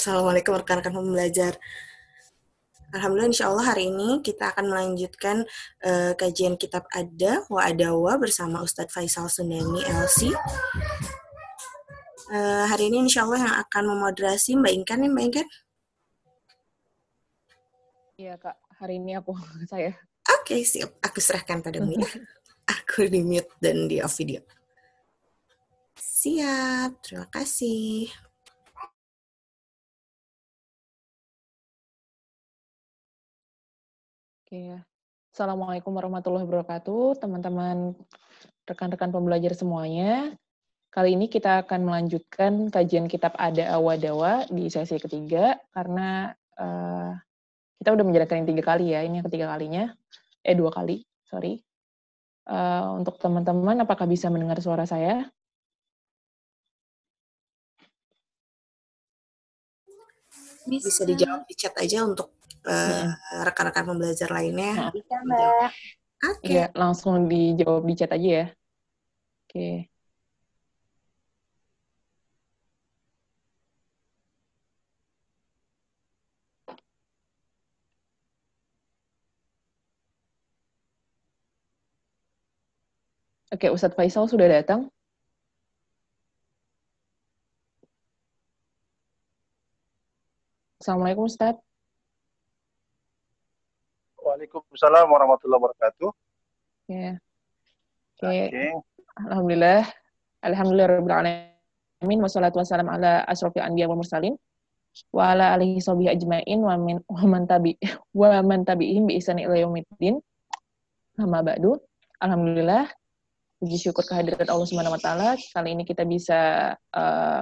Assalamualaikum rekan-rekan pembelajar. Alhamdulillah insya Allah hari ini kita akan melanjutkan uh, kajian kitab Ada wa Adawa bersama Ustadz Faisal Sundani LC. Uh, eh, hari ini insya Allah yang akan memoderasi Mbak Inkan nih Mbak Inkan. Iya Kak, hari ini aku saya. Oke, okay, siap. Aku serahkan padamu ya. aku di mute dan di off video. Siap, terima kasih. Oke. Assalamualaikum warahmatullahi wabarakatuh, teman-teman rekan-rekan pembelajar semuanya. Kali ini kita akan melanjutkan kajian kitab Ada Awadawa di sesi ketiga, karena uh, kita udah menjalankan tiga kali ya, ini yang ketiga kalinya, eh dua kali, sorry. Uh, untuk teman-teman, apakah bisa mendengar suara saya? Bisa dijawab di chat aja untuk rekan-rekan uh, pembelajar lainnya. Bisa, Mbak. Oke. Okay. Ya, langsung dijawab di chat aja ya. Oke. Okay. Oke, Ustadz Faisal sudah datang. Assalamualaikum Ustadz. Waalaikumsalam warahmatullahi wabarakatuh. Ya. Oke. Okay. Okay. Alhamdulillah. Alhamdulillah rabbil alamin wassalatu wassalamu ala asrofil anbiya wal mursalin wa ala alihi sahbihi ajmain wa min wa man tabi wa man tabi'ihim bi ihsan ila yaumiddin. Amma ba'du. Alhamdulillah puji syukur kehadirat Allah Subhanahu wa taala kali ini kita bisa uh,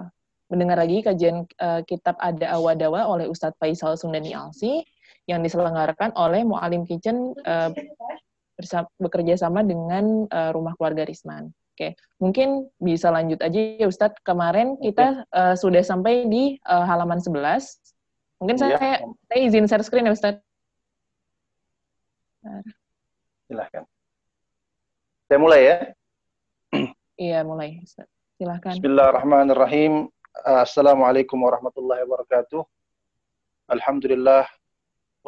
mendengar lagi kajian uh, kitab Ada Awadawa oleh Ustadz Faisal Sundani Alsi yang diselenggarakan oleh Mualim Kitchen uh, bersama, bekerja sama dengan uh, Rumah Keluarga Risman. Oke, mungkin bisa lanjut aja ya Ustadz. Kemarin kita uh, sudah sampai di uh, halaman 11. Mungkin saya, ya. saya izin share screen ya Ustadz. Silahkan. Saya mulai ya? Iya, mulai. Ustadz. Silahkan. Bismillahirrahmanirrahim. Assalamualaikum warahmatullahi wabarakatuh. Alhamdulillah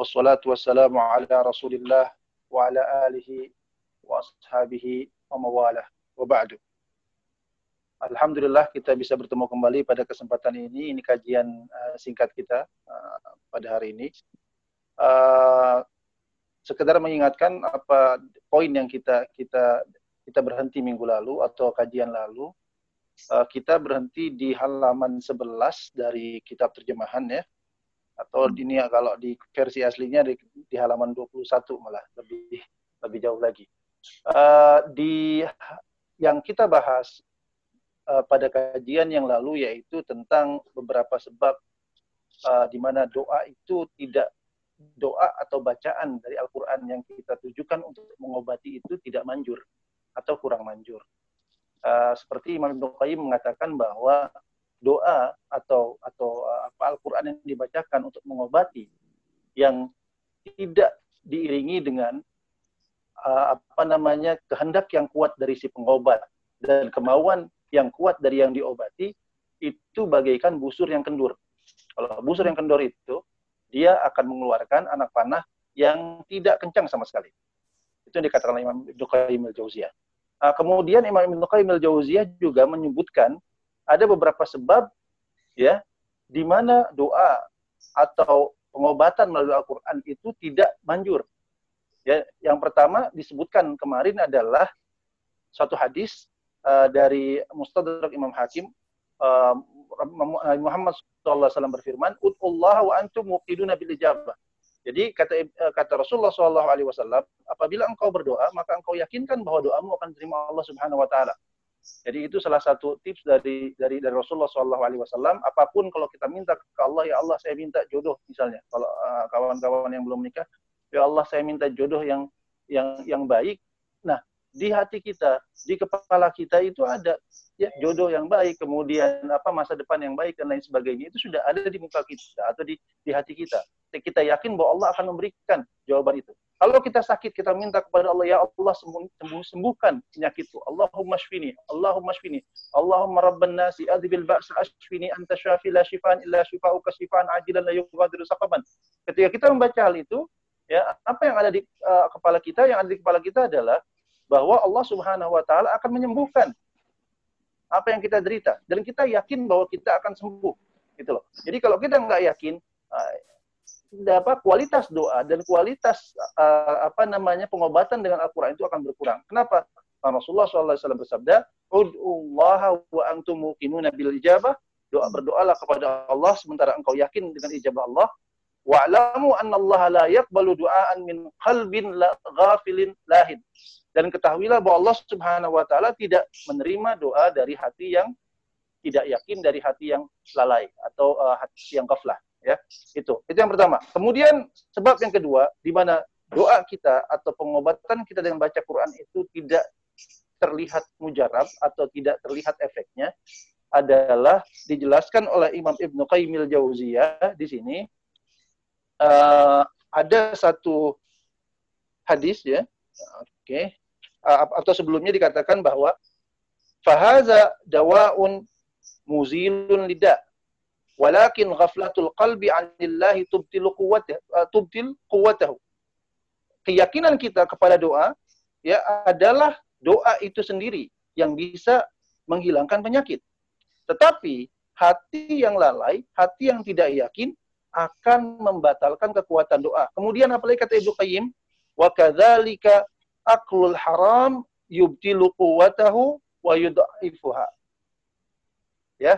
wassalatu wassalamu ala rasulillah wa ala alihi wa ashabihi wa. Alhamdulillah kita bisa bertemu kembali pada kesempatan ini. Ini kajian eh, singkat kita eh, pada hari ini. Eh, sekedar mengingatkan apa poin yang kita kita kita berhenti minggu lalu atau kajian lalu. Kita berhenti di halaman 11 dari kitab terjemahan ya atau ini kalau di versi aslinya di, di halaman 21 malah lebih lebih jauh lagi. Uh, di yang kita bahas uh, pada kajian yang lalu yaitu tentang beberapa sebab uh, di mana doa itu tidak doa atau bacaan dari Al-Quran yang kita tujukan untuk mengobati itu tidak manjur atau kurang manjur. Uh, seperti Imam Ibn Qayyim mengatakan bahwa doa atau atau uh, apa Al-Qur'an yang dibacakan untuk mengobati yang tidak diiringi dengan uh, apa namanya kehendak yang kuat dari si pengobat dan kemauan yang kuat dari yang diobati itu bagaikan busur yang kendur. Kalau busur yang kendur itu dia akan mengeluarkan anak panah yang tidak kencang sama sekali. Itu yang dikatakan Imam Ibnu Qayyim al-Jauziyah. Uh, kemudian Imam Ibnu Qayyim al-Jauziyah juga menyebutkan ada beberapa sebab ya di mana doa atau pengobatan melalui Al-Qur'an itu tidak manjur. Ya, yang pertama disebutkan kemarin adalah suatu hadis uh, dari Mustadrak Imam Hakim uh, Muhammad SAW berfirman, "Ud'ullah wa antum muqiduna bil ijabah." Jadi kata eh, kata Rasulullah SAW, apabila engkau berdoa, maka engkau yakinkan bahwa doamu akan diterima Allah Subhanahu Wa Taala. Jadi itu salah satu tips dari dari dari Rasulullah Shallallahu Alaihi Wasallam. Apa pun kalau kita minta ke Allah, ya Allah saya minta jodoh misalnya. Kalau uh, kawan-kawan yang belum menikah, ya Allah saya minta jodoh yang yang yang baik. Nah di hati kita, di kepala kita itu ada ya jodoh yang baik, kemudian apa masa depan yang baik dan lain sebagainya itu sudah ada di muka kita atau di di hati kita. Kita yakin bahwa Allah akan memberikan jawaban itu. Kalau kita sakit, kita minta kepada Allah, ya Allah sembuh, sembuh, sembuhkan penyakitku. Allahumma shfini, Allahumma shfini. Allahumma rabban nasi adhibil ba'sa ashfini anta syafi la shifan illa shifa'uka shifan ajilan la yughadiru saqaban. Ketika kita membaca hal itu, ya apa yang ada di uh, kepala kita, yang ada di kepala kita adalah bahwa Allah Subhanahu wa taala akan menyembuhkan apa yang kita derita dan kita yakin bahwa kita akan sembuh gitu loh. Jadi kalau kita nggak yakin, apa kualitas doa dan kualitas uh, apa namanya pengobatan dengan Al-Qur'an itu akan berkurang. Kenapa? Rasulullah SAW bersabda, "Ud'ullaha wa antum muqinuna bil ijabah." Doa berdoalah kepada Allah sementara engkau yakin dengan ijabah Allah. Wa'lamu anna Allah la yaqbalu du'aan min qalbin la ghafilin lahin. Dan ketahuilah bahwa Allah Subhanahu wa taala tidak menerima doa dari hati yang tidak yakin dari hati yang lalai atau uh, hati yang kaflah ya itu itu yang pertama kemudian sebab yang kedua di mana doa kita atau pengobatan kita dengan baca Quran itu tidak terlihat mujarab atau tidak terlihat efeknya adalah dijelaskan oleh Imam Ibnu Qayyim Jauziyah di sini uh, ada satu hadis ya oke okay. uh, atau sebelumnya dikatakan bahwa fahaza dawaun muzilun lidah walakin ghaflatul qalbi anillahi tubtil quwwatahu uh, tubtil quwwatahu. Keyakinan kita kepada doa ya adalah doa itu sendiri yang bisa menghilangkan penyakit. Tetapi hati yang lalai hati yang tidak yakin akan membatalkan kekuatan doa. Kemudian apalagi kata Ibnu Qayyim? Wa kadzalika aklul haram yubtilu quwwatahu wa yudha'ifuha. Ya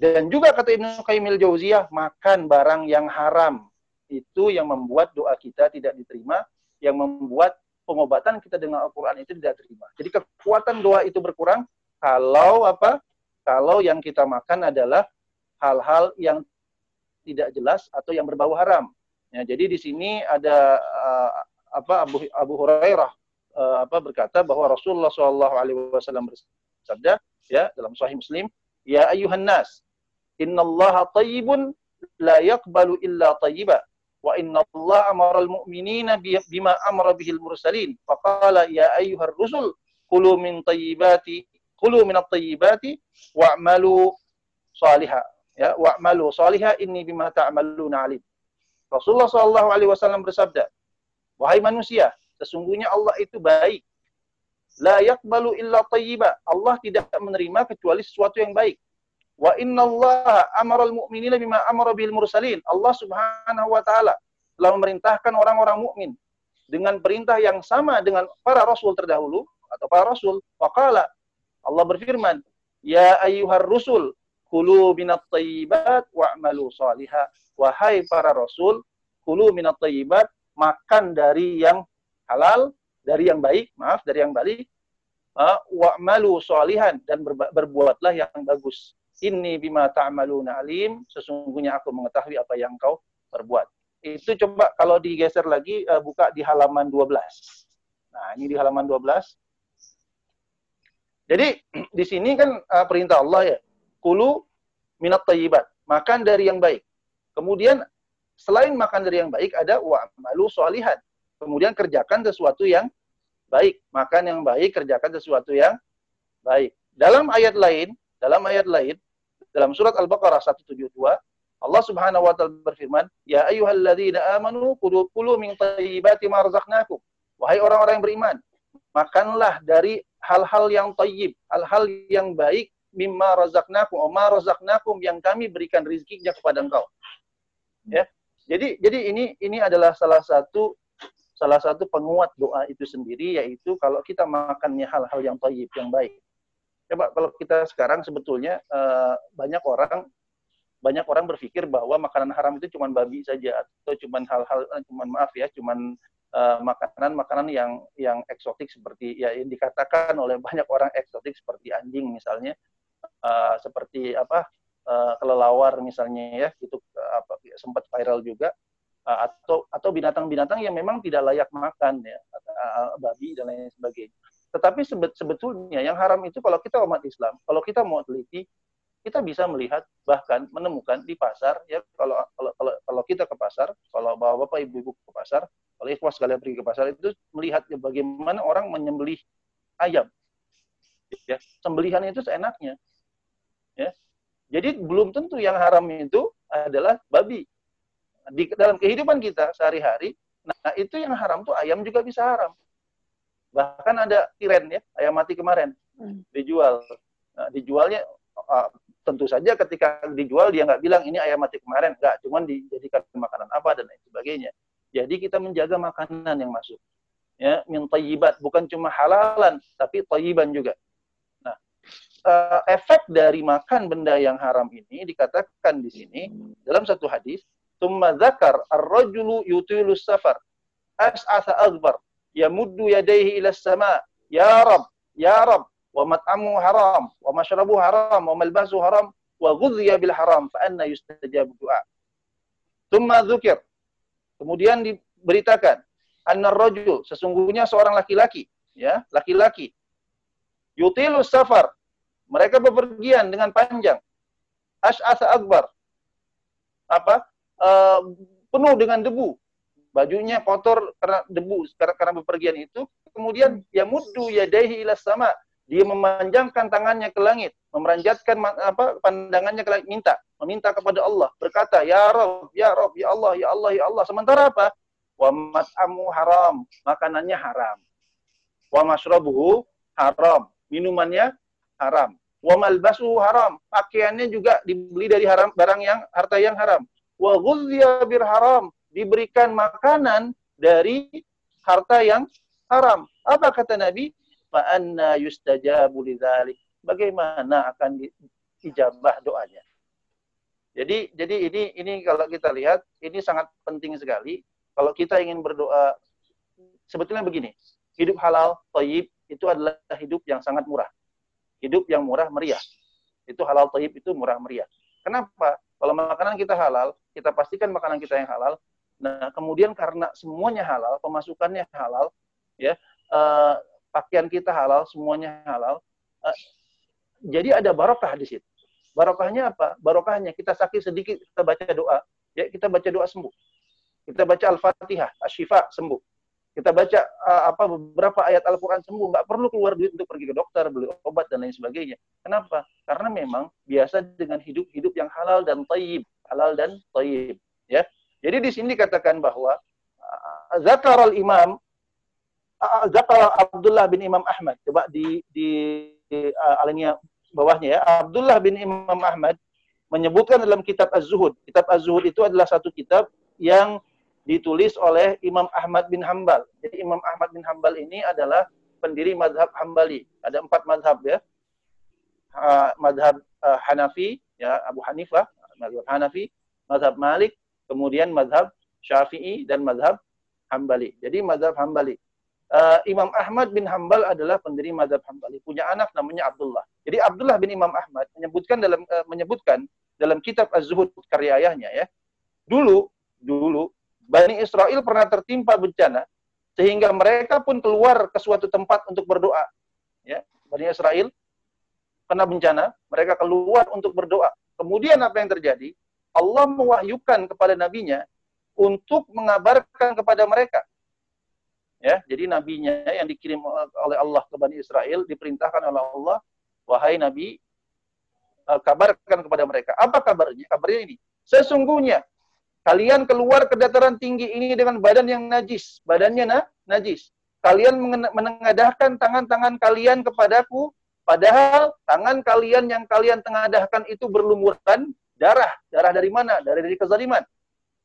dan juga kata Ibnu Qayyim Jauziyah, makan barang yang haram itu yang membuat doa kita tidak diterima, yang membuat pengobatan kita dengan Al-Qur'an itu tidak terima. Jadi kekuatan doa itu berkurang kalau apa? Kalau yang kita makan adalah hal-hal yang tidak jelas atau yang berbau haram. Ya, jadi di sini ada uh, apa Abu Abu Hurairah uh, apa berkata bahwa Rasulullah SAW bersabda ya dalam Sahih Muslim, ya ayuhan nas, Inna Allah tayyibun la yaqbalu illa tayyiba. Wa inna Allah amara al-mu'minina bima amara bihil mursalin. Faqala ya ayyuhar rusul kulu min tayyibati kulu min at-tayyibati wa'malu salihah. Ya, wa'malu salihah inni bima ta'maluna alim. Rasulullah sallallahu alaihi wasallam bersabda, wahai manusia, sesungguhnya Allah itu baik. La yaqbalu illa tayyiba. Allah tidak menerima kecuali sesuatu yang baik. Wa inna Allah amaral mu'minina bima amara bil mursalin. Allah Subhanahu wa taala telah memerintahkan orang-orang mukmin dengan perintah yang sama dengan para rasul terdahulu atau para rasul. Waqala Allah berfirman, "Ya ayyuhar rusul, kulu minat thayyibat wa'malu salihah." Wahai para rasul, kulu minat thayyibat, makan dari yang halal, dari yang baik, maaf, dari yang baik, uh, wa'malu salihan dan berbuatlah yang bagus. Inni bima ta'maluna alim, sesungguhnya aku mengetahui apa yang kau perbuat. Itu coba kalau digeser lagi uh, buka di halaman 12. Nah, ini di halaman 12. Jadi di sini kan uh, perintah Allah ya, kulu minat tayyibat, makan dari yang baik. Kemudian selain makan dari yang baik ada wa malu solihat. Kemudian kerjakan sesuatu yang baik, makan yang baik, kerjakan sesuatu yang baik. Dalam ayat lain, dalam ayat lain dalam surat Al-Baqarah 172, Allah Subhanahu wa taala berfirman, "Ya ayyuhalladzina amanu kulu min thayyibati ma razaqnakum." Wahai orang-orang yang beriman, makanlah dari hal-hal yang thayyib, hal-hal yang baik mimma razaqnakum, ma razaqnakum yang kami berikan rezekinya kepada engkau. Ya. Jadi jadi ini ini adalah salah satu salah satu penguat doa itu sendiri yaitu kalau kita makannya hal-hal yang thayyib, yang baik. Coba kalau kita sekarang sebetulnya uh, banyak orang banyak orang berpikir bahwa makanan haram itu cuma babi saja atau cuma hal-hal eh, cuma maaf ya cuma makanan-makanan uh, yang yang eksotik seperti ya yang dikatakan oleh banyak orang eksotik seperti anjing misalnya uh, seperti apa uh, kelelawar misalnya ya itu uh, apa sempat viral juga uh, atau atau binatang-binatang yang memang tidak layak makan ya uh, babi dan lain sebagainya tetapi sebetulnya yang haram itu kalau kita umat Islam, kalau kita mau teliti, kita bisa melihat bahkan menemukan di pasar ya kalau kalau kalau, kalau kita ke pasar, kalau bapak-bapak ibu-ibu ke pasar, Kalau ikhwas sekalian pergi ke pasar itu melihat bagaimana orang menyembelih ayam. Ya, sembelihan itu seenaknya. Ya. Jadi belum tentu yang haram itu adalah babi. Di dalam kehidupan kita sehari-hari, nah itu yang haram tuh ayam juga bisa haram. Bahkan ada tiren ya, ayam mati kemarin hmm. dijual. Nah, dijualnya uh, tentu saja ketika dijual dia nggak bilang ini ayam mati kemarin, nggak, cuman dijadikan makanan apa dan lain sebagainya. Jadi kita menjaga makanan yang masuk. Ya, min tayyibat, bukan cuma halalan, tapi tayyiban juga. Nah, uh, efek dari makan benda yang haram ini dikatakan di sini dalam satu hadis, "Tsumma dzakar ar-rajulu yutilu safar as'atha akbar yamuddu yadayhi ila sama ya rab ya rab wa mat'amu haram wa mashrabu haram wa malbasu haram wa ghudhiya bil haram fa anna yustajabu du'a. Thumma dzukir. Kemudian diberitakan anna rajul sesungguhnya seorang laki-laki ya laki-laki yutilu safar. Mereka bepergian dengan panjang. Ash'asa akbar. Apa? Uh, penuh dengan debu bajunya kotor karena debu karena, karena bepergian itu kemudian ya muddu yadaihi ila sama dia memanjangkan tangannya ke langit, memeranjatkan apa pandangannya ke langit, minta, meminta kepada Allah, berkata, "Ya Rabb, ya Rabb, ya Allah, ya Allah, ya Allah." Sementara apa? Wa mat'amu haram, makanannya haram. Wa masrabuhu haram, minumannya haram. Wa malbasuhu haram, pakaiannya juga dibeli dari haram barang yang harta yang haram. Wa ghudhiya bir haram, diberikan makanan dari harta yang haram. Apa kata Nabi? fa anna yustajabu lidzalik. Bagaimana akan diijabah doanya? Jadi jadi ini ini kalau kita lihat ini sangat penting sekali kalau kita ingin berdoa sebetulnya begini, hidup halal, thayyib itu adalah hidup yang sangat murah. Hidup yang murah meriah. Itu halal thayyib itu murah meriah. Kenapa? Kalau makanan kita halal, kita pastikan makanan kita yang halal. Nah, kemudian karena semuanya halal, pemasukannya halal, ya, uh, pakaian kita halal, semuanya halal. Uh, jadi ada barokah di situ. Barokahnya apa? Barokahnya kita sakit sedikit kita baca doa, ya kita baca doa sembuh. Kita baca Al-Fatihah, Asyifa sembuh. Kita baca uh, apa beberapa ayat Al-Qur'an sembuh, nggak perlu keluar duit untuk pergi ke dokter, beli obat dan lain sebagainya. Kenapa? Karena memang biasa dengan hidup-hidup yang halal dan thayyib, halal dan thayyib, ya. Jadi di sini dikatakan bahwa uh, zakar al-imam Zakar Abdullah bin Imam Ahmad. Coba di di, uh, alinea bawahnya ya. Abdullah bin Imam Ahmad menyebutkan dalam kitab Az-Zuhud. Kitab Az-Zuhud itu adalah satu kitab yang ditulis oleh Imam Ahmad bin Hambal. Jadi Imam Ahmad bin Hambal ini adalah pendiri madhab Hambali. Ada empat madhab ya. Uh, madhab uh, Hanafi, ya Abu Hanifah, madhab Hanafi, madhab Malik, kemudian madhab Syafi'i dan madhab Hambali. Jadi madhab Hambali uh, Imam Ahmad bin Hambal adalah pendiri mazhab Hambali, punya anak namanya Abdullah. Jadi Abdullah bin Imam Ahmad menyebutkan dalam uh, menyebutkan dalam kitab Az-Zuhud karya ayahnya ya. Dulu dulu Bani Israel pernah tertimpa bencana sehingga mereka pun keluar ke suatu tempat untuk berdoa. Ya, Bani Israel kena bencana, mereka keluar untuk berdoa. Kemudian apa yang terjadi? Allah mewahyukan kepada nabinya untuk mengabarkan kepada mereka. Ya jadi nabinya yang dikirim oleh Allah ke Bani Israel diperintahkan oleh Allah wahai nabi uh, kabarkan kepada mereka. Apa kabarnya? Kabarnya ini sesungguhnya kalian keluar ke dataran tinggi ini dengan badan yang najis. Badannya nah, najis. Kalian menengadahkan tangan-tangan kalian kepadaku padahal tangan kalian yang kalian tengadahkan itu berlumuran darah darah dari mana dari dari kezaliman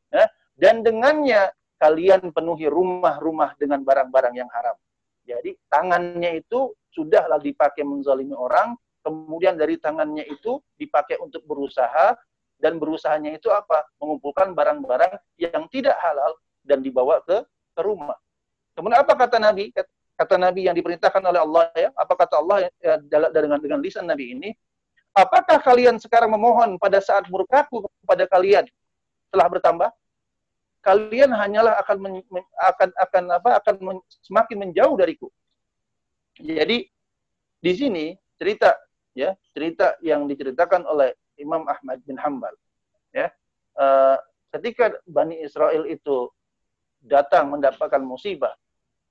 ya? dan dengannya kalian penuhi rumah-rumah dengan barang-barang yang haram. Jadi tangannya itu sudahlah dipakai menzalimi orang, kemudian dari tangannya itu dipakai untuk berusaha, dan berusahanya itu apa? Mengumpulkan barang-barang yang tidak halal dan dibawa ke, ke rumah. Kemudian apa kata Nabi? Kata Nabi yang diperintahkan oleh Allah ya, apa kata Allah ya, dengan dengan lisan Nabi ini? Apakah kalian sekarang memohon pada saat murkaku kepada kalian telah bertambah? kalian hanyalah akan men, akan akan apa akan men, semakin menjauh dariku. Jadi di sini cerita ya cerita yang diceritakan oleh Imam Ahmad bin Hambal ya uh, ketika Bani Israel itu datang mendapatkan musibah,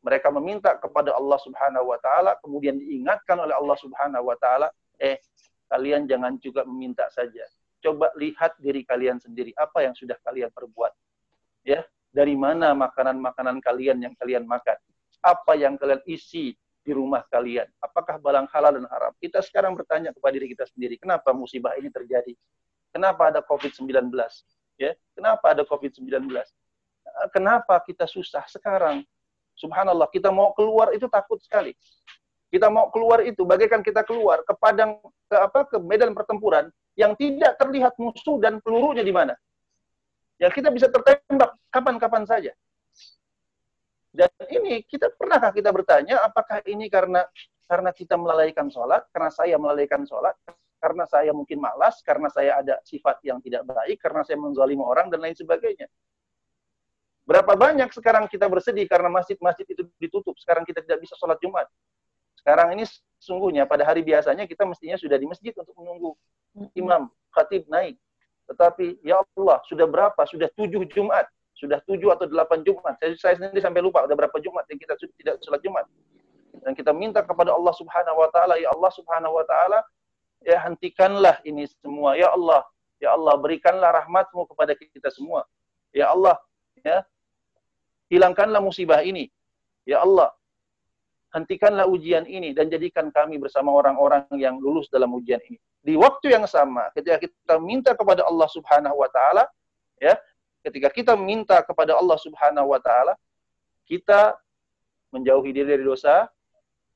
mereka meminta kepada Allah Subhanahu wa taala, kemudian diingatkan oleh Allah Subhanahu wa taala, eh kalian jangan juga meminta saja. Coba lihat diri kalian sendiri apa yang sudah kalian perbuat. Ya, dari mana makanan-makanan kalian yang kalian makan? Apa yang kalian isi di rumah kalian? Apakah balang halal dan haram? Kita sekarang bertanya kepada diri kita sendiri, kenapa musibah ini terjadi? Kenapa ada COVID-19? Ya, kenapa ada COVID-19? Kenapa kita susah sekarang? Subhanallah, kita mau keluar itu takut sekali. Kita mau keluar itu bagaikan kita keluar ke padang ke apa ke medan pertempuran yang tidak terlihat musuh dan pelurunya di mana. Ya kita bisa tertembak kapan-kapan saja. Dan ini kita pernahkah kita bertanya apakah ini karena karena kita melalaikan sholat, karena saya melalaikan sholat, karena saya mungkin malas, karena saya ada sifat yang tidak baik, karena saya menzalimi orang dan lain sebagainya. Berapa banyak sekarang kita bersedih karena masjid-masjid itu ditutup, sekarang kita tidak bisa sholat Jumat. Sekarang ini sungguhnya pada hari biasanya kita mestinya sudah di masjid untuk menunggu imam, khatib naik. Tetapi ya Allah, sudah berapa? Sudah tujuh Jumat sudah tujuh atau delapan Jumat. Saya, saya sendiri sampai lupa udah berapa Jumat yang kita sudah tidak sholat Jumat. Dan kita minta kepada Allah Subhanahu wa taala, ya Allah Subhanahu wa taala, ya hentikanlah ini semua. Ya Allah, ya Allah berikanlah rahmatmu kepada kita semua. Ya Allah, ya hilangkanlah musibah ini. Ya Allah, hentikanlah ujian ini dan jadikan kami bersama orang-orang yang lulus dalam ujian ini. Di waktu yang sama, ketika kita minta kepada Allah Subhanahu wa taala, ya, ketika kita minta kepada Allah Subhanahu wa taala, kita menjauhi diri dari dosa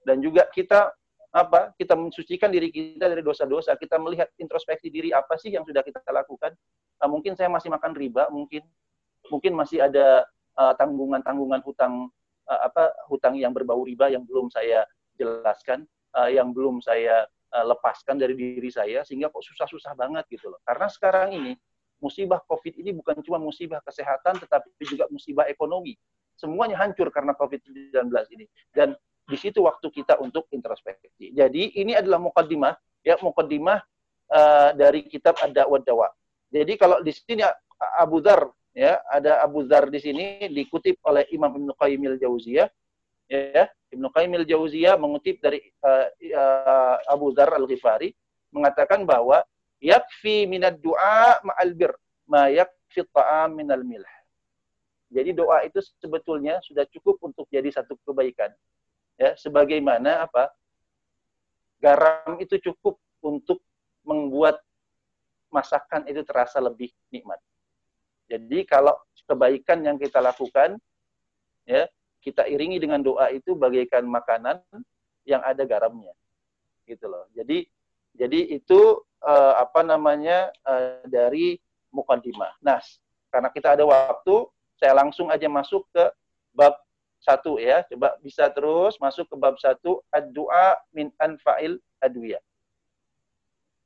dan juga kita apa? Kita mensucikan diri kita dari dosa-dosa. Kita melihat introspeksi diri apa sih yang sudah kita lakukan. Nah, mungkin saya masih makan riba, mungkin mungkin masih ada uh, tanggungan-tanggungan hutang uh, apa hutang yang berbau riba yang belum saya jelaskan, uh, yang belum saya uh, lepaskan dari diri saya sehingga kok susah-susah banget gitu loh. Karena sekarang ini musibah COVID ini bukan cuma musibah kesehatan, tetapi juga musibah ekonomi. Semuanya hancur karena COVID-19 ini. Dan di situ waktu kita untuk introspeksi. Jadi ini adalah mukaddimah, ya mukaddimah uh, dari kitab Ad-Da'wah Dawa. Jadi kalau di sini Abu Dhar, ya ada Abu Dhar di sini dikutip oleh Imam Ibnu Qayyim al-Jauziyah, ya Ibnu Qayyim al-Jauziyah mengutip dari uh, uh, Abu Dhar al-Ghifari mengatakan bahwa yakfi minad du'a ma'al bir ma yakfi ta'am minal milh. Jadi doa itu sebetulnya sudah cukup untuk jadi satu kebaikan. Ya, sebagaimana apa? Garam itu cukup untuk membuat masakan itu terasa lebih nikmat. Jadi kalau kebaikan yang kita lakukan ya, kita iringi dengan doa itu bagaikan makanan yang ada garamnya. Gitu loh. Jadi jadi itu uh, apa namanya uh, dari mukaddimah. Nah, karena kita ada waktu, saya langsung aja masuk ke bab satu ya. Coba bisa terus masuk ke bab satu ad-du'a min anfa'il adwiyah.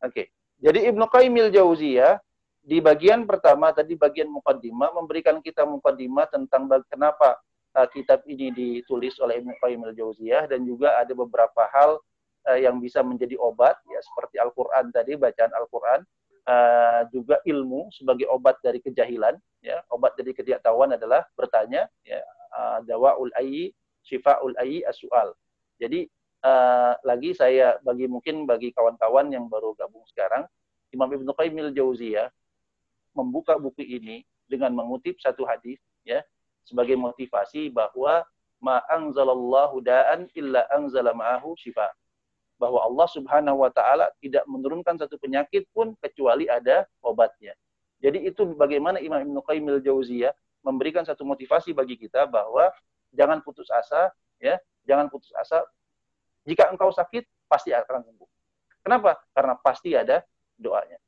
Oke. Okay. Jadi Ibnu Qayyim jauziyah di bagian pertama tadi bagian mukaddimah memberikan kita mukaddimah tentang kenapa uh, kitab ini ditulis oleh Ibnu Qayyim jauziyah dan juga ada beberapa hal uh, yang bisa menjadi obat ya seperti Al-Qur'an tadi bacaan Al-Qur'an uh, juga ilmu sebagai obat dari kejahilan ya obat dari ketidaktahuan adalah bertanya ya uh, dawaul ayyi syifaul ayyi as-su'al. Jadi uh, lagi saya bagi mungkin bagi kawan-kawan yang baru gabung sekarang Imam Ibnu Qayyim al-Jauziyah membuka buku ini dengan mengutip satu hadis ya sebagai motivasi bahwa ma anzalallahu da'an illa anzala ma'ahu syifa bahwa Allah Subhanahu wa taala tidak menurunkan satu penyakit pun kecuali ada obatnya. Jadi itu bagaimana Imam Ibnu Qayyim al-Jauziyah memberikan satu motivasi bagi kita bahwa jangan putus asa ya, jangan putus asa. Jika engkau sakit pasti akan sembuh. Kenapa? Karena pasti ada doanya.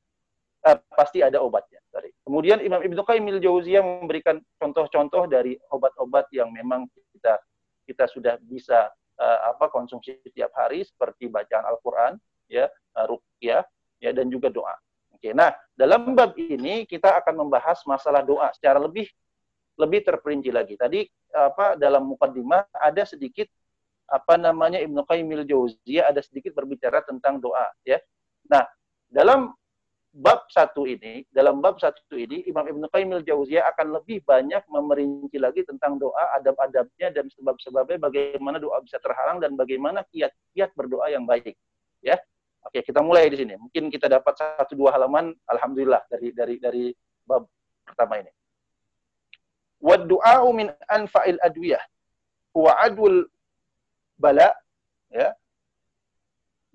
Eh, pasti ada obatnya. Sorry. Kemudian Imam Ibnu Qayyim al-Jauziyah memberikan contoh-contoh dari obat-obat yang memang kita kita sudah bisa uh, apa konsumsi setiap hari seperti bacaan Al-Qur'an ya, uh, ruqyah ya dan juga doa. Oke. Nah, dalam bab ini kita akan membahas masalah doa secara lebih lebih terperinci lagi. Tadi apa dalam mukaddimah ada sedikit apa namanya Ibnu Qayyim al-Jauziyah ada sedikit berbicara tentang doa ya. Nah, dalam bab satu ini, dalam bab satu ini, Imam Ibn Qayyim al-Jauziyah akan lebih banyak memerinci lagi tentang doa, adab-adabnya, dan sebab-sebabnya bagaimana doa bisa terhalang, dan bagaimana kiat-kiat berdoa yang baik. Ya, Oke, kita mulai di sini. Mungkin kita dapat satu dua halaman, alhamdulillah dari dari dari bab pertama ini. Wa du'a'u min anfa'il adwiyah huwa adwul bala ya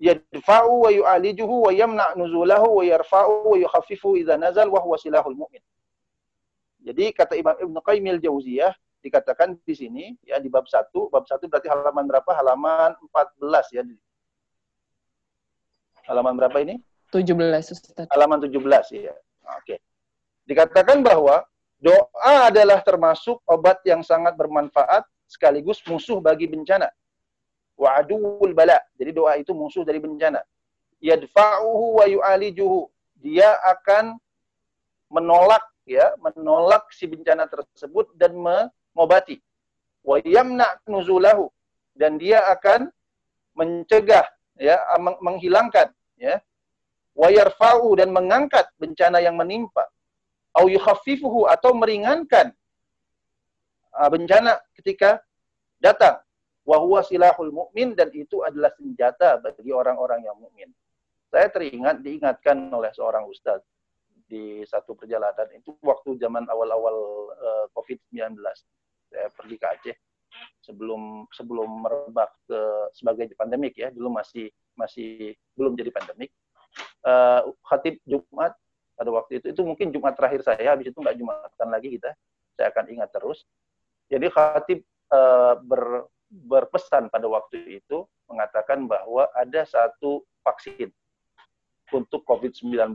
yadfa'u wa yu'alijuhu wa yamna' nuzulahu wa yarfa'u wa yukhaffifu idza nazal wa huwa silahul mu'min. Jadi kata Imam Ibn Qayyim al-Jauziyah dikatakan di sini ya di bab 1, bab 1 berarti halaman berapa? Halaman 14 ya. Halaman berapa ini? 17 Ustaz. Halaman 17 ya. Oke. Dikatakan bahwa doa adalah termasuk obat yang sangat bermanfaat sekaligus musuh bagi bencana wa bala. Jadi doa itu musuh dari bencana. Yadfa'uhu wa yu'alijuhu. Dia akan menolak ya, menolak si bencana tersebut dan mengobati. Wa yamna nuzulahu dan dia akan mencegah ya, menghilangkan ya. Wa yarfa'u dan mengangkat bencana yang menimpa. Au yukhaffifuhu atau meringankan uh, bencana ketika datang Wahwa silahul mukmin dan itu adalah senjata bagi orang-orang yang mukmin. Saya teringat diingatkan oleh seorang ustadz di satu perjalanan itu waktu zaman awal-awal uh, COVID-19. Saya pergi ke Aceh sebelum sebelum merebak ke sebagai pandemik ya, dulu masih masih belum jadi pandemik. Uh, khatib Jumat pada waktu itu itu mungkin Jumat terakhir saya, habis itu nggak Jumatan lagi kita. Saya akan ingat terus. Jadi khatib uh, ber, berpesan pada waktu itu mengatakan bahwa ada satu vaksin untuk COVID-19.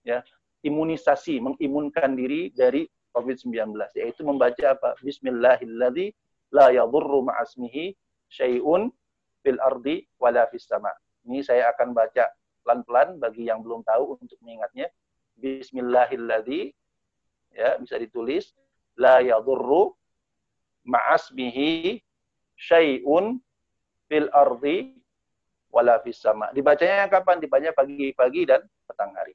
Ya, imunisasi, mengimunkan diri dari COVID-19 yaitu membaca apa? Bismillahilladzi la yadurru ma'asmihi syai'un fil ardi wala fis sama. Ini saya akan baca pelan-pelan bagi yang belum tahu untuk mengingatnya. Bismillahilladzi ya bisa ditulis la yadurru ma'asmihi syai'un fil ardi wala fis sama. Dibacanya kapan? Dibacanya pagi-pagi dan petang hari.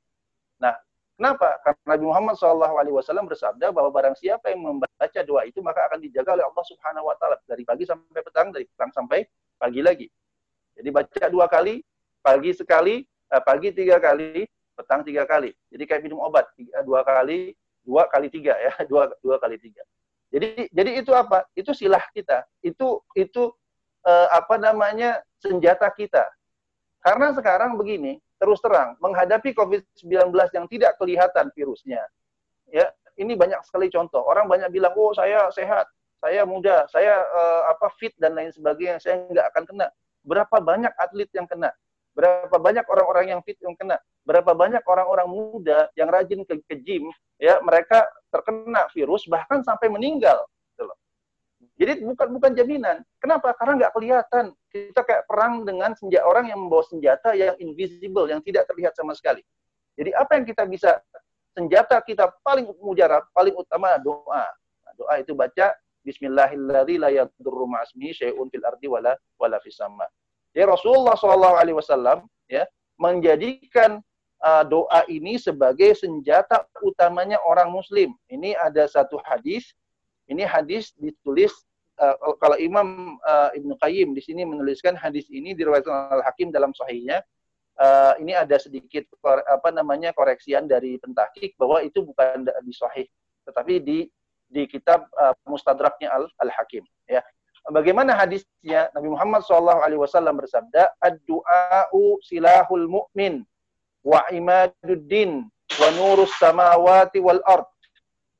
Nah, kenapa? Karena Nabi Muhammad SAW bersabda bahwa barang siapa yang membaca doa itu maka akan dijaga oleh Allah Subhanahu Wa Taala dari pagi sampai petang, dari petang sampai pagi lagi. Jadi baca dua kali, pagi sekali, eh, pagi tiga kali, petang tiga kali. Jadi kayak minum obat dua kali, dua kali tiga ya, dua dua kali tiga. Jadi jadi itu apa? Itu silah kita. Itu itu uh, apa namanya? senjata kita. Karena sekarang begini, terus terang menghadapi COVID-19 yang tidak kelihatan virusnya. Ya, ini banyak sekali contoh. Orang banyak bilang, "Oh, saya sehat, saya muda, saya uh, apa fit dan lain sebagainya, saya nggak akan kena." Berapa banyak atlet yang kena? Berapa banyak orang-orang yang fit yang kena? Berapa banyak orang-orang muda yang rajin ke, ke gym, ya mereka terkena virus bahkan sampai meninggal. Gitu Jadi bukan bukan jaminan. Kenapa? Karena nggak kelihatan. Kita kayak perang dengan senjata orang yang membawa senjata yang invisible, yang tidak terlihat sama sekali. Jadi apa yang kita bisa senjata kita paling mujarab, paling utama doa. Nah, doa itu baca Bismillahirrahmanirrahim ardi wala wala. Ya Rasulullah Shallallahu alaihi wasallam ya menjadikan uh, doa ini sebagai senjata utamanya orang muslim. Ini ada satu hadis, ini hadis ditulis uh, kalau Imam uh, Ibnu Qayyim di sini menuliskan hadis ini diriwayatkan Al-Hakim dalam sahihnya. Uh, ini ada sedikit apa namanya koreksian dari pentahkik bahwa itu bukan di sahih tetapi di di kitab uh, Mustadraknya Al, Al Hakim ya. Bagaimana hadisnya? Nabi Muhammad SAW bersabda, "Ad-du'a'u silahul mu'min wa imaduddin wa nurus samawati wal ard.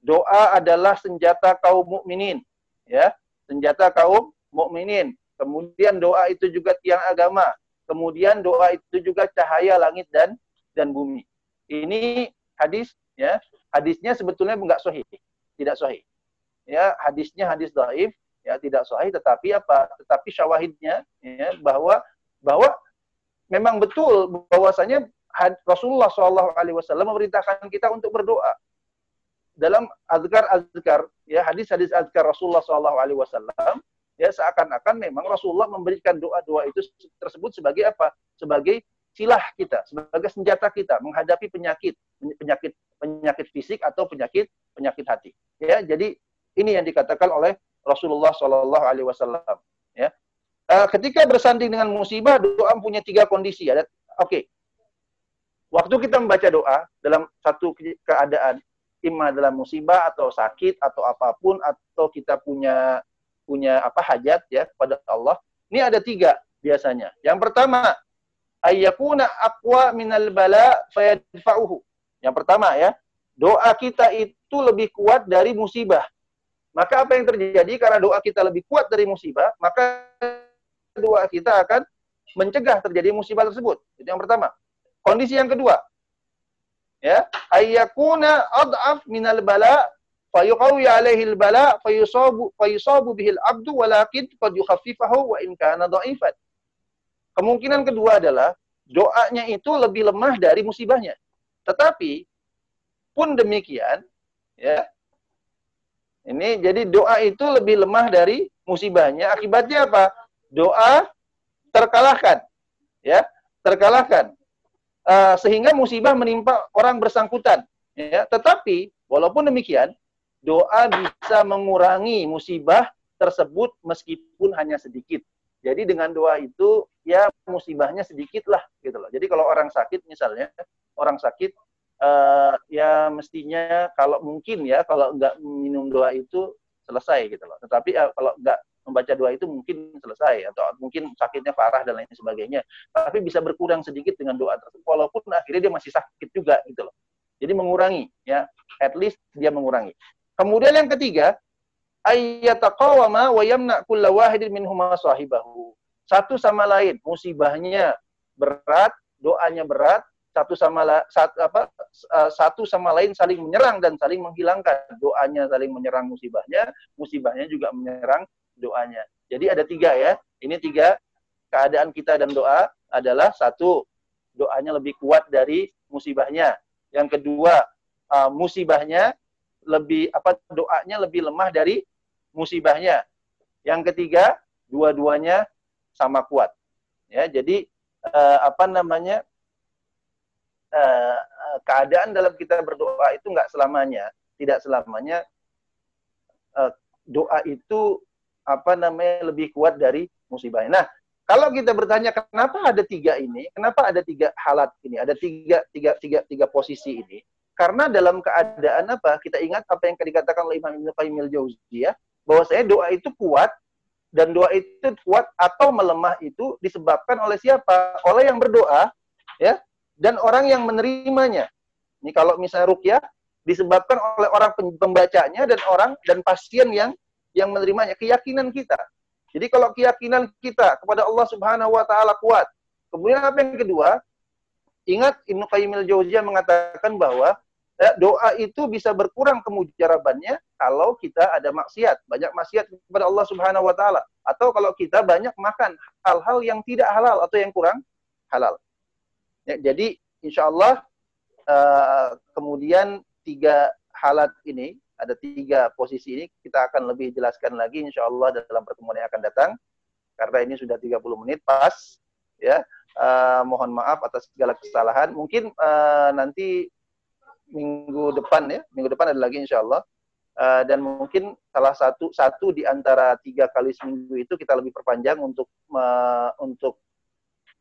Doa adalah senjata kaum mukminin, ya, senjata kaum mukminin. Kemudian doa itu juga tiang agama. Kemudian doa itu juga cahaya langit dan dan bumi. Ini hadis ya. Hadisnya sebetulnya enggak sahih, tidak sahih. Ya, hadisnya hadis dhaif, ya tidak sahih tetapi apa? Tetapi syawahidnya ya bahwa bahwa memang betul bahwasanya Rasulullah Shallallahu Alaihi Wasallam memerintahkan kita untuk berdoa dalam azkar-azkar ya hadis-hadis azkar Rasulullah Shallallahu Alaihi Wasallam ya seakan-akan memang Rasulullah memberikan doa-doa itu tersebut sebagai apa? Sebagai silah kita, sebagai senjata kita menghadapi penyakit, penyakit penyakit fisik atau penyakit penyakit hati. Ya, jadi ini yang dikatakan oleh Rasulullah Shallallahu Alaihi Wasallam. Ya, uh, ketika bersanding dengan musibah, doa punya tiga kondisi. Ada, oke, okay. waktu kita membaca doa dalam satu keadaan, imma dalam musibah atau sakit atau apa pun atau kita punya punya apa hajat ya kepada Allah. Ini ada tiga biasanya. Yang pertama, ayyakuna aqwa minal bala fayadfa'uhu. Yang pertama ya, doa kita itu lebih kuat dari musibah. Maka apa yang terjadi karena doa kita lebih kuat dari musibah, maka doa kita akan mencegah terjadi musibah tersebut. Itu yang pertama. Kondisi yang kedua, ya, ayyakuna ad'af minal bala fayuqawi alaihi al-bala fayusabu fayusabu bihi al-'abdu walakin qad yukhaffifahu wa in kana dha'ifan. Kemungkinan kedua adalah doanya itu lebih lemah dari musibahnya. Tetapi pun demikian, ya, ini jadi doa itu lebih lemah dari musibahnya. Akibatnya apa? Doa terkalahkan. Ya, terkalahkan. Uh, sehingga musibah menimpa orang bersangkutan. Ya, tetapi walaupun demikian, doa bisa mengurangi musibah tersebut meskipun hanya sedikit. Jadi dengan doa itu ya musibahnya sedikit lah gitu loh. Jadi kalau orang sakit misalnya, orang sakit uh, ya mestinya kalau mungkin ya kalau nggak minum doa itu selesai gitu loh. Tetapi uh, kalau nggak membaca doa itu mungkin selesai atau mungkin sakitnya parah dan lain sebagainya. Tapi bisa berkurang sedikit dengan doa tersebut walaupun akhirnya dia masih sakit juga gitu loh. Jadi mengurangi ya, at least dia mengurangi. Kemudian yang ketiga, ayyataqawama wa yamna kulla wahidin sahibahu. Satu sama lain musibahnya berat, doanya berat, satu sama la, satu, apa, satu sama lain saling menyerang dan saling menghilangkan. Doanya saling menyerang musibahnya musibahnya juga menyerang doanya. Jadi ada tiga ya. Ini tiga keadaan kita dan doa adalah satu doanya lebih kuat dari musibahnya. Yang kedua uh, musibahnya lebih apa doanya lebih lemah dari musibahnya. Yang ketiga dua-duanya sama kuat. Ya jadi uh, apa namanya uh, keadaan dalam kita berdoa itu nggak selamanya, tidak selamanya uh, doa itu apa namanya lebih kuat dari musibahnya. Nah, kalau kita bertanya kenapa ada tiga ini, kenapa ada tiga halat ini, ada tiga tiga tiga tiga posisi ini? Karena dalam keadaan apa? Kita ingat apa yang dikatakan oleh Imam Ibnu Qayyim al-Jauziyah bahwa saya doa itu kuat dan doa itu kuat atau melemah itu disebabkan oleh siapa? Oleh yang berdoa, ya dan orang yang menerimanya. Ini kalau misalnya rukyah disebabkan oleh orang pembacanya dan orang dan pasien yang yang menerimanya, keyakinan kita. Jadi kalau keyakinan kita kepada Allah Subhanahu wa taala kuat. Kemudian apa yang kedua? Ingat Ibnu Qayyim al-Jauziyah mengatakan bahwa eh, doa itu bisa berkurang kemujarabannya kalau kita ada maksiat, banyak maksiat kepada Allah Subhanahu wa taala atau kalau kita banyak makan hal-hal yang tidak halal atau yang kurang halal. Ya, jadi insya Allah uh, kemudian tiga halat ini, ada tiga posisi ini, kita akan lebih jelaskan lagi insya Allah dalam pertemuan yang akan datang. Karena ini sudah 30 menit pas, ya. Uh, mohon maaf atas segala kesalahan. Mungkin uh, nanti minggu depan ya, minggu depan ada lagi insya Allah. Uh, dan mungkin salah satu satu di antara tiga kali seminggu itu kita lebih perpanjang untuk uh, untuk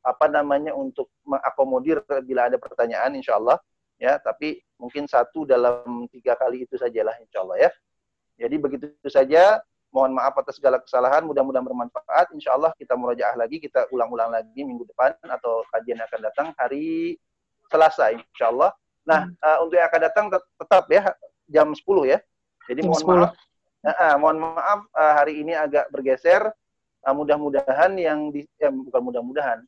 apa namanya untuk mengakomodir bila ada pertanyaan insya Allah ya. Tapi mungkin satu dalam tiga kali itu sajalah insya Allah ya. Jadi begitu saja mohon maaf atas segala kesalahan mudah-mudahan bermanfaat. Insya Allah kita murajaah lagi kita ulang-ulang lagi minggu depan atau kajian yang akan datang hari Selasa insya Allah nah hmm. uh, untuk yang akan datang tetap ya jam 10 ya. Jadi jam mohon 10. maaf uh, uh, mohon maaf uh, hari ini agak bergeser. Uh, mudah-mudahan yang di, eh, bukan mudah-mudahan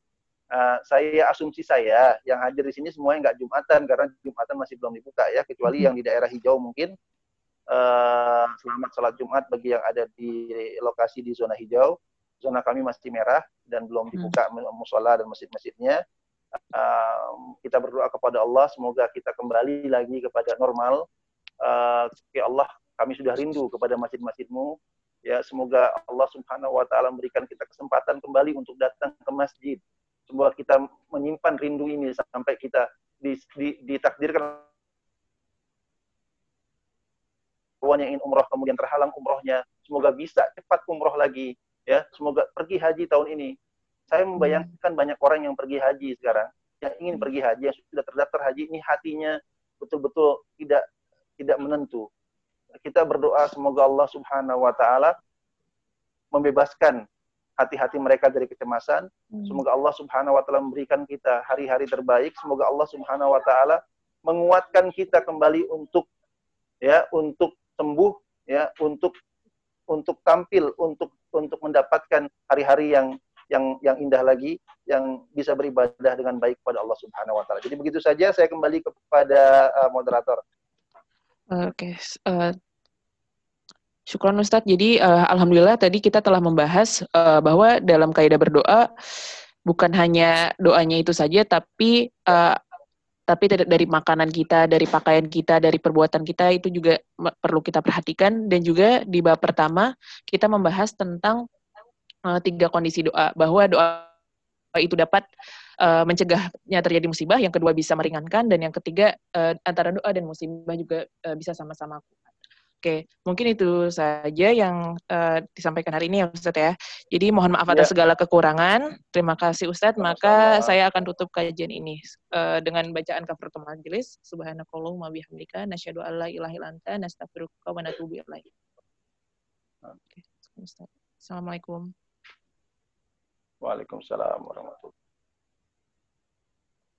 uh, saya asumsi saya yang hadir di sini semuanya nggak jumatan karena jumatan masih belum dibuka ya kecuali mm-hmm. yang di daerah hijau mungkin. Uh, selamat sholat jumat bagi yang ada di lokasi di zona hijau. Zona kami masih merah dan belum dibuka hmm. musola dan masjid-masjidnya. Uh, kita berdoa kepada Allah semoga kita kembali lagi kepada normal. Uh, ya Allah kami sudah rindu kepada masjid-masjidmu. Ya semoga Allah Subhanahu wa taala memberikan kita kesempatan kembali untuk datang ke masjid Semoga kita menyimpan rindu ini sampai kita ditakdirkan kawan yang ingin umroh kemudian terhalang umrohnya, semoga bisa cepat umroh lagi, ya. Semoga pergi haji tahun ini. Saya membayangkan banyak orang yang pergi haji sekarang, yang ingin pergi haji, yang sudah terdaftar haji, ini hatinya betul-betul tidak tidak menentu. Kita berdoa semoga Allah Subhanahu wa taala membebaskan hati-hati mereka dari kecemasan. Hmm. Semoga Allah Subhanahu wa taala memberikan kita hari-hari terbaik. Semoga Allah Subhanahu wa taala menguatkan kita kembali untuk ya untuk sembuh ya untuk untuk tampil untuk untuk mendapatkan hari-hari yang yang yang indah lagi yang bisa beribadah dengan baik pada Allah Subhanahu wa taala. Jadi begitu saja saya kembali kepada uh, moderator. Oke, okay. uh, syukur Ustadz. Jadi uh, alhamdulillah tadi kita telah membahas uh, bahwa dalam kaidah berdoa bukan hanya doanya itu saja tapi uh, tapi dari makanan kita, dari pakaian kita, dari perbuatan kita itu juga perlu kita perhatikan. Dan juga di bab pertama kita membahas tentang uh, tiga kondisi doa. Bahwa doa itu dapat uh, mencegahnya terjadi musibah, yang kedua bisa meringankan dan yang ketiga uh, antara doa dan musibah juga uh, bisa sama-sama Oke, mungkin itu saja yang uh, disampaikan hari ini ya Ustadz ya. Jadi mohon maaf atas ya. segala kekurangan. Terima kasih Ustadz. Maka saya akan tutup kajian ini uh, dengan bacaan kafaratul majelis. Subhanakallahumma bihamdika nasyhadu an la ilaha illa anta nastaghfiruka wa natubu ilaik. Oke. Assalamualaikum. Waalaikumsalam warahmatullahi